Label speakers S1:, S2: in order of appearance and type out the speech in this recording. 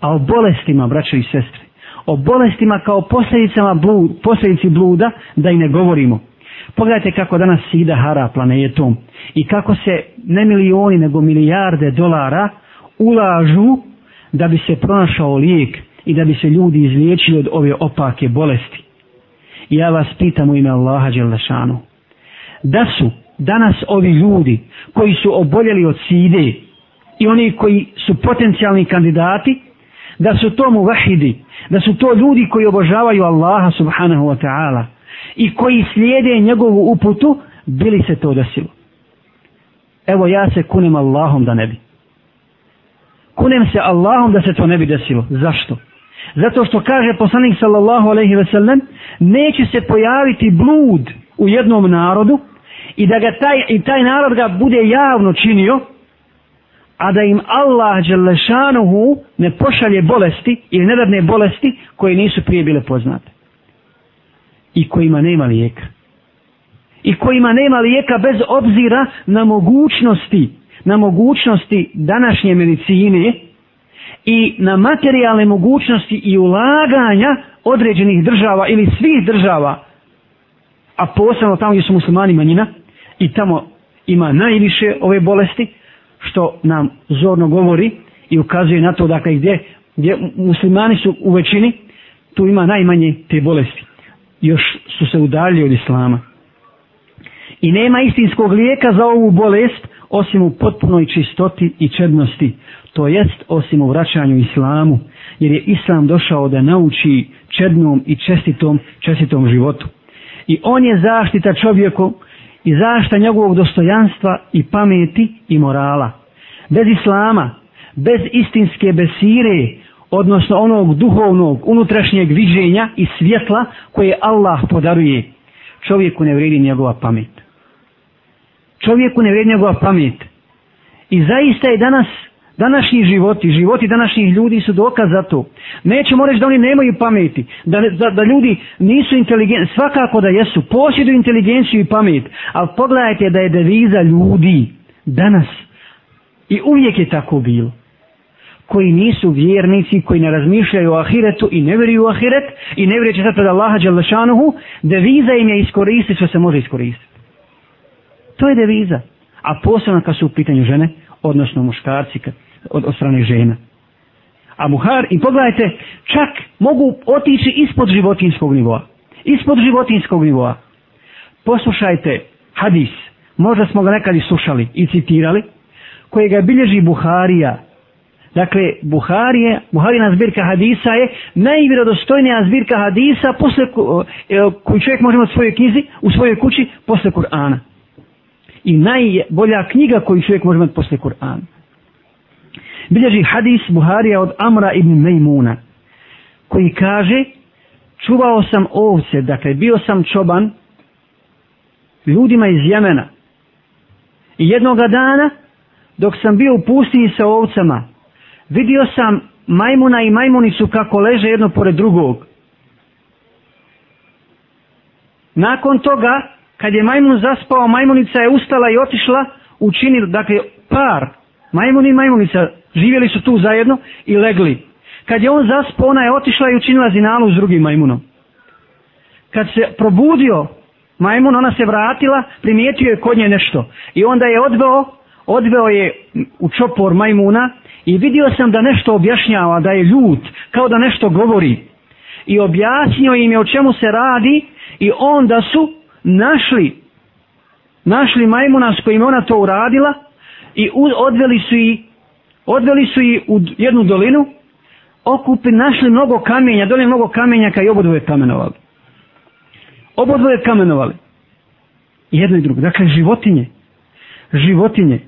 S1: a o bolestima, braćo i sestre, o bolestima kao posljedicama blud, posljedici bluda, da i ne govorimo. Pogledajte kako danas sida hara planetom i kako se ne milioni nego milijarde dolara ulažu da bi se pronašao lijek i da bi se ljudi izliječili od ove opake bolesti. Ja vas pitam u ime Allaha Đelešanu. Da su danas ovi ljudi koji su oboljeli od side i oni koji su potencijalni kandidati da su to muvahidi, da su to ljudi koji obožavaju Allaha subhanahu wa ta'ala i koji slijede njegovu uputu, bili se to desilo. Evo ja se kunem Allahom da ne bi. Kunem se Allahom da se to ne bi desilo. Zašto? Zato što kaže poslanik sallallahu alaihi ve sellem, neće se pojaviti blud u jednom narodu i da ga taj, i taj narod ga bude javno činio, a da im Allah Đelešanuhu ne pošalje bolesti ili nedadne bolesti koje nisu prije bile poznate. I kojima nema lijeka. I kojima nema lijeka bez obzira na mogućnosti, na mogućnosti današnje medicine i na materijalne mogućnosti i ulaganja određenih država ili svih država, a posebno tamo gdje su muslimani manjina i tamo ima najviše ove bolesti, što nam zorno govori i ukazuje na to dakle gdje, gdje muslimani su u većini tu ima najmanje te bolesti još su se udalili od islama i nema istinskog lijeka za ovu bolest osim u potpunoj čistoti i čednosti to jest osim u vraćanju islamu jer je islam došao da nauči čednom i čestitom čestitom životu i on je zaštita čovjeku i zašta njegovog dostojanstva i pameti i morala. Bez islama, bez istinske besire, odnosno onog duhovnog, unutrašnjeg viđenja i svjetla koje Allah podaruje, čovjeku ne vredi njegova pamet. Čovjeku ne vredi njegova pamet. I zaista je danas današnji životi, životi današnjih ljudi su dokaz za to. Nećemo reći da oni nemaju pameti, da, da, da ljudi nisu inteligentni, svakako da jesu, posjeduju inteligenciju i pamet, ali pogledajte da je deviza ljudi danas i uvijek je tako bilo koji nisu vjernici, koji ne razmišljaju o ahiretu i ne veruju u ahiret i ne vjeruju sad pred Allaha Đalešanuhu, deviza im je iskoristi što se može iskoristiti. To je deviza. A posebno kad su u pitanju žene, odnosno muškarci, kad od osrane žena. A muhar, i pogledajte, čak mogu otići ispod životinskog nivoa. Ispod životinskog nivoa. Poslušajte hadis, možda smo ga nekad i slušali i citirali, koje ga bilježi Buharija. Dakle, Buharije, Buharina zbirka hadisa je najvjerodostojnija zbirka hadisa posle, e, koju čovjek može imati u svojoj knjizi, u svojoj kući, posle Kur'ana. I najbolja knjiga koju čovjek može imati posle Kur'ana bilježi hadis Buharija od Amra ibn Mejmuna, koji kaže, čuvao sam ovce, dakle bio sam čoban ljudima iz Jemena. I jednoga dana, dok sam bio u pustinji sa ovcama, vidio sam majmuna i majmunicu kako leže jedno pored drugog. Nakon toga, kad je majmun zaspao, majmunica je ustala i otišla, učinili, dakle, par, majmun i majmunica Živjeli su tu zajedno i legli. Kad je on zaspao, ona je otišla i učinila zinalu s drugim majmunom. Kad se probudio majmun, ona se vratila, primijetio je kod nje nešto. I onda je odveo, odveo je u čopor majmuna i vidio sam da nešto objašnjava, da je ljut, kao da nešto govori. I objasnio im je o čemu se radi i onda su našli, našli majmuna s kojim ona to uradila i odveli su ih Odveli su ih u jednu dolinu, okupi, našli mnogo kamenja, dole mnogo kamenja kaj obo dvoje kamenovali. Obo dvoje kamenovali. Jedno i drugo. Dakle, životinje. Životinje.